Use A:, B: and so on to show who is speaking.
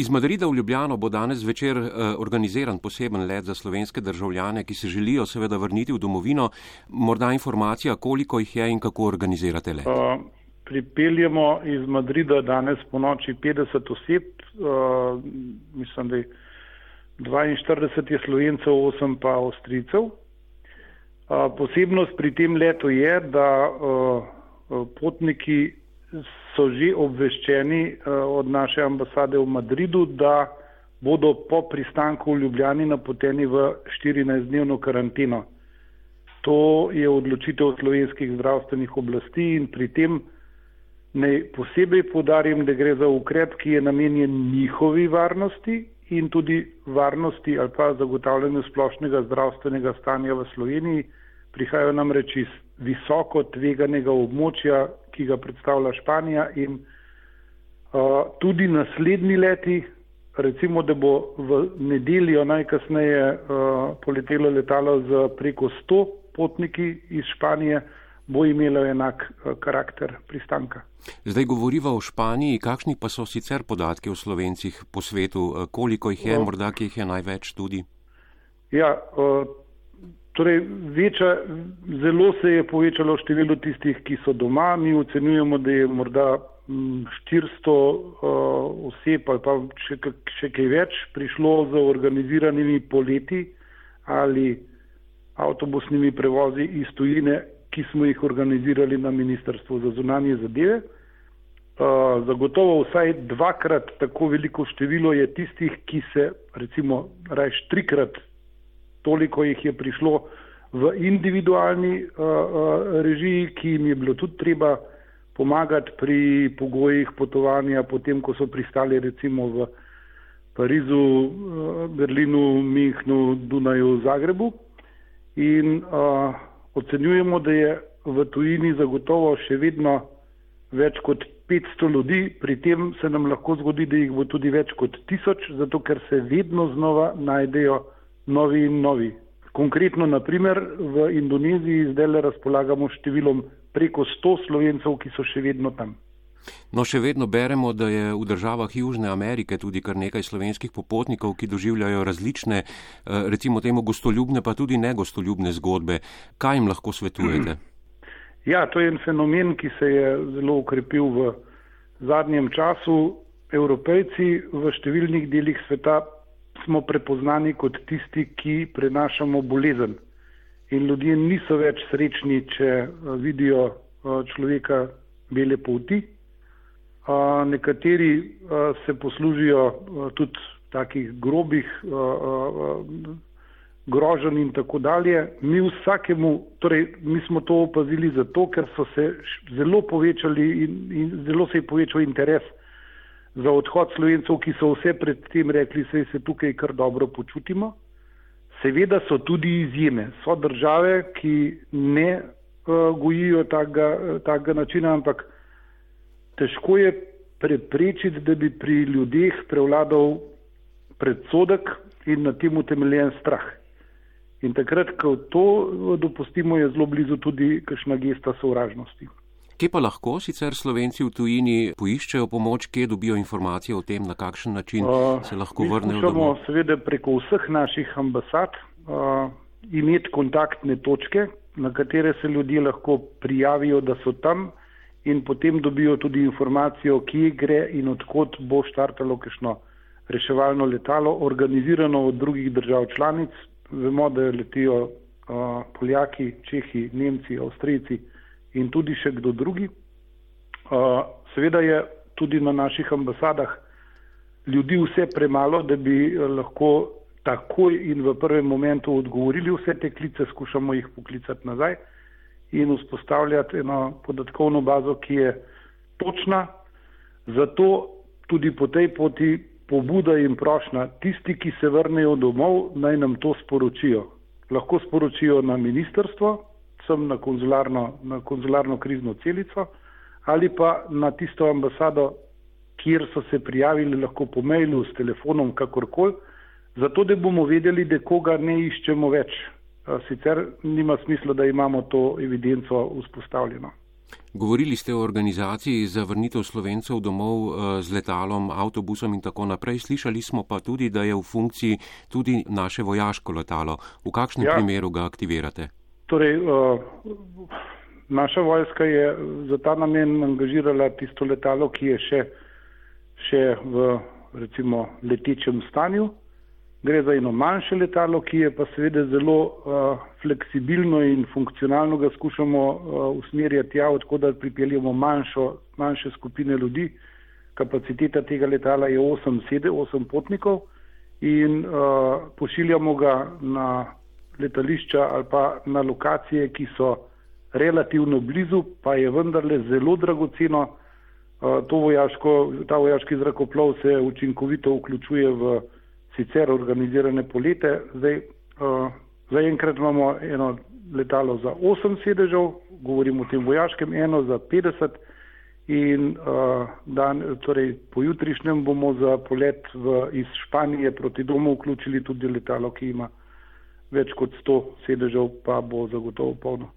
A: Iz Madrida v Ljubljano bo danes večer uh, organiziran poseben let za slovenske državljane, ki se želijo seveda vrniti v domovino. Morda informacija, koliko jih je in kako organizirate let? Uh,
B: pripeljemo iz Madrida danes po noči 50 oseb, uh, mislim, da je 42 je slovencev, 8 pa avstricev. Uh, posebnost pri tem letu je, da uh, potniki so že obveščeni uh, od naše ambasade v Madridu, da bodo po pristanku v Ljubljani napoteni v 14-dnevno karanteno. To je odločitev slovenskih zdravstvenih oblasti in pri tem naj posebej podarim, da gre za ukrep, ki je namenjen njihovi varnosti in tudi varnosti ali pa zagotavljanju splošnega zdravstvenega stanja v Sloveniji. Prihajajo nam reči iz visoko tveganega območja, ki ga predstavlja Španija in uh, tudi naslednji leti, recimo, da bo v nedeljo najkasneje uh, poletelo letalo z preko 100 potniki iz Španije, bo imelo enak uh, karakter pristanka.
A: Zdaj govoriva o Španiji, kakšni pa so sicer podatki o slovencih po svetu, koliko jih je, morda ki jih je največ tudi?
B: Ja, uh, Torej, veča, zelo se je povečalo število tistih, ki so doma. Mi ocenjujemo, da je morda 400 uh, oseb ali pa še, še kaj več prišlo z organiziranimi poleti ali avtobusnimi prevozi iz tujine, ki smo jih organizirali na Ministrstvu za zunanje zadeve. Uh, zagotovo vsaj dvakrat tako veliko število je tistih, ki se recimo rajš trikrat toliko jih je prišlo v individualni uh, uh, režiji, ki jim je bilo tudi treba pomagati pri pogojih potovanja, potem ko so pristali recimo v Parizu, uh, Berlinu, Mihnu, Dunaju, Zagrebu. In uh, ocenjujemo, da je v tujini zagotovo še vedno več kot 500 ljudi, pri tem se nam lahko zgodi, da jih bo tudi več kot 1000, zato ker se vedno znova najdejo novi in novi. Konkretno, naprimer, v Indoneziji zdaj le razpolagamo številom preko 100 slovencev, ki so še vedno tam.
A: No, še vedno beremo, da je v državah Južne Amerike tudi kar nekaj slovenskih popotnikov, ki doživljajo različne, eh, recimo temu gostoljubne, pa tudi negostoljubne zgodbe. Kaj jim lahko svetujete?
B: Ja, to je en fenomen, ki se je zelo ukrepil v zadnjem času. Evropejci v številnih delih sveta smo prepoznani kot tisti, ki prenašamo bolezen. In ljudje niso več srečni, če eh, vidijo eh, človeka bele polti. Nekateri eh, se poslužijo tudi takih grobih grožen in tako dalje. Mi vsakemu, torej mi smo to opazili zato, ker so se zelo povečali in, in zelo se je povečal interes za odhod slovencev, ki so vse predtem rekli, da se tukaj kar dobro počutimo. Seveda so tudi izjeme. So države, ki ne uh, gojijo takega načina, ampak težko je preprečiti, da bi pri ljudeh prevladal predsodek in na tem utemeljen strah. In takrat, ko to dopustimo, je zelo blizu tudi kakšna gesta sovražnosti.
A: Kje pa lahko sicer slovenci v tujini poiščejo pomoč, kje dobijo informacije o tem, na kakšen način uh, se lahko vrnejo domov?
B: Seveda preko vseh naših ambasad uh, imeti kontaktne točke, na katere se ljudje lahko prijavijo, da so tam in potem dobijo tudi informacijo, kje gre in odkot bo štartalo kakšno reševalno letalo, organizirano od drugih držav članic. Vemo, da letijo uh, Poljaki, Čehi, Nemci, Avstrijci in tudi še kdo drugi. Seveda je tudi na naših ambasadah ljudi vse premalo, da bi lahko takoj in v prvem momentu odgovorili vse te klice, skušamo jih poklicati nazaj in vzpostavljati eno podatkovno bazo, ki je točna. Zato tudi po tej poti pobuda in prošna, tisti, ki se vrnejo domov, naj nam to sporočijo. Lahko sporočijo na ministrstvo, sem na konzularno, na konzularno krizno celico ali pa na tisto ambasado, kjer so se prijavili lahko po mailu, s telefonom, kakorkoli, zato da bomo vedeli, da koga ne iščemo več. Sicer nima smisla, da imamo to evidenco vzpostavljeno.
A: Govorili ste o organizaciji za vrnitev slovencev domov z letalom, avtobusom in tako naprej. Slišali smo pa tudi, da je v funkciji tudi naše vojaško letalo. V kakšnem ja. primeru ga aktivirate?
B: Torej, uh, naša vojska je za ta namen angažirala tisto letalo, ki je še, še v recimo letečem stanju. Gre za eno manjše letalo, ki je pa seveda zelo uh, fleksibilno in funkcionalno ga skušamo uh, usmerjati tja, da pripeljemo manjšo, manjše skupine ljudi. Kapaciteta tega letala je 8, 7, 8 potnikov in uh, pošiljamo ga na letališča ali pa na lokacije, ki so relativno blizu, pa je vendarle zelo dragoceno. Uh, vojaško, ta vojaški zrakoplov se učinkovito vključuje v sicer organizirane polete. Zdaj, uh, zaenkrat imamo eno letalo za 8 sedežev, govorimo o tem vojaškem, eno za 50 in uh, dan, torej pojutrišnjem bomo za polet v, iz Španije proti domu vključili tudi letalo, ki ima več kot 100 sedežev, pa bo zagotovo polno.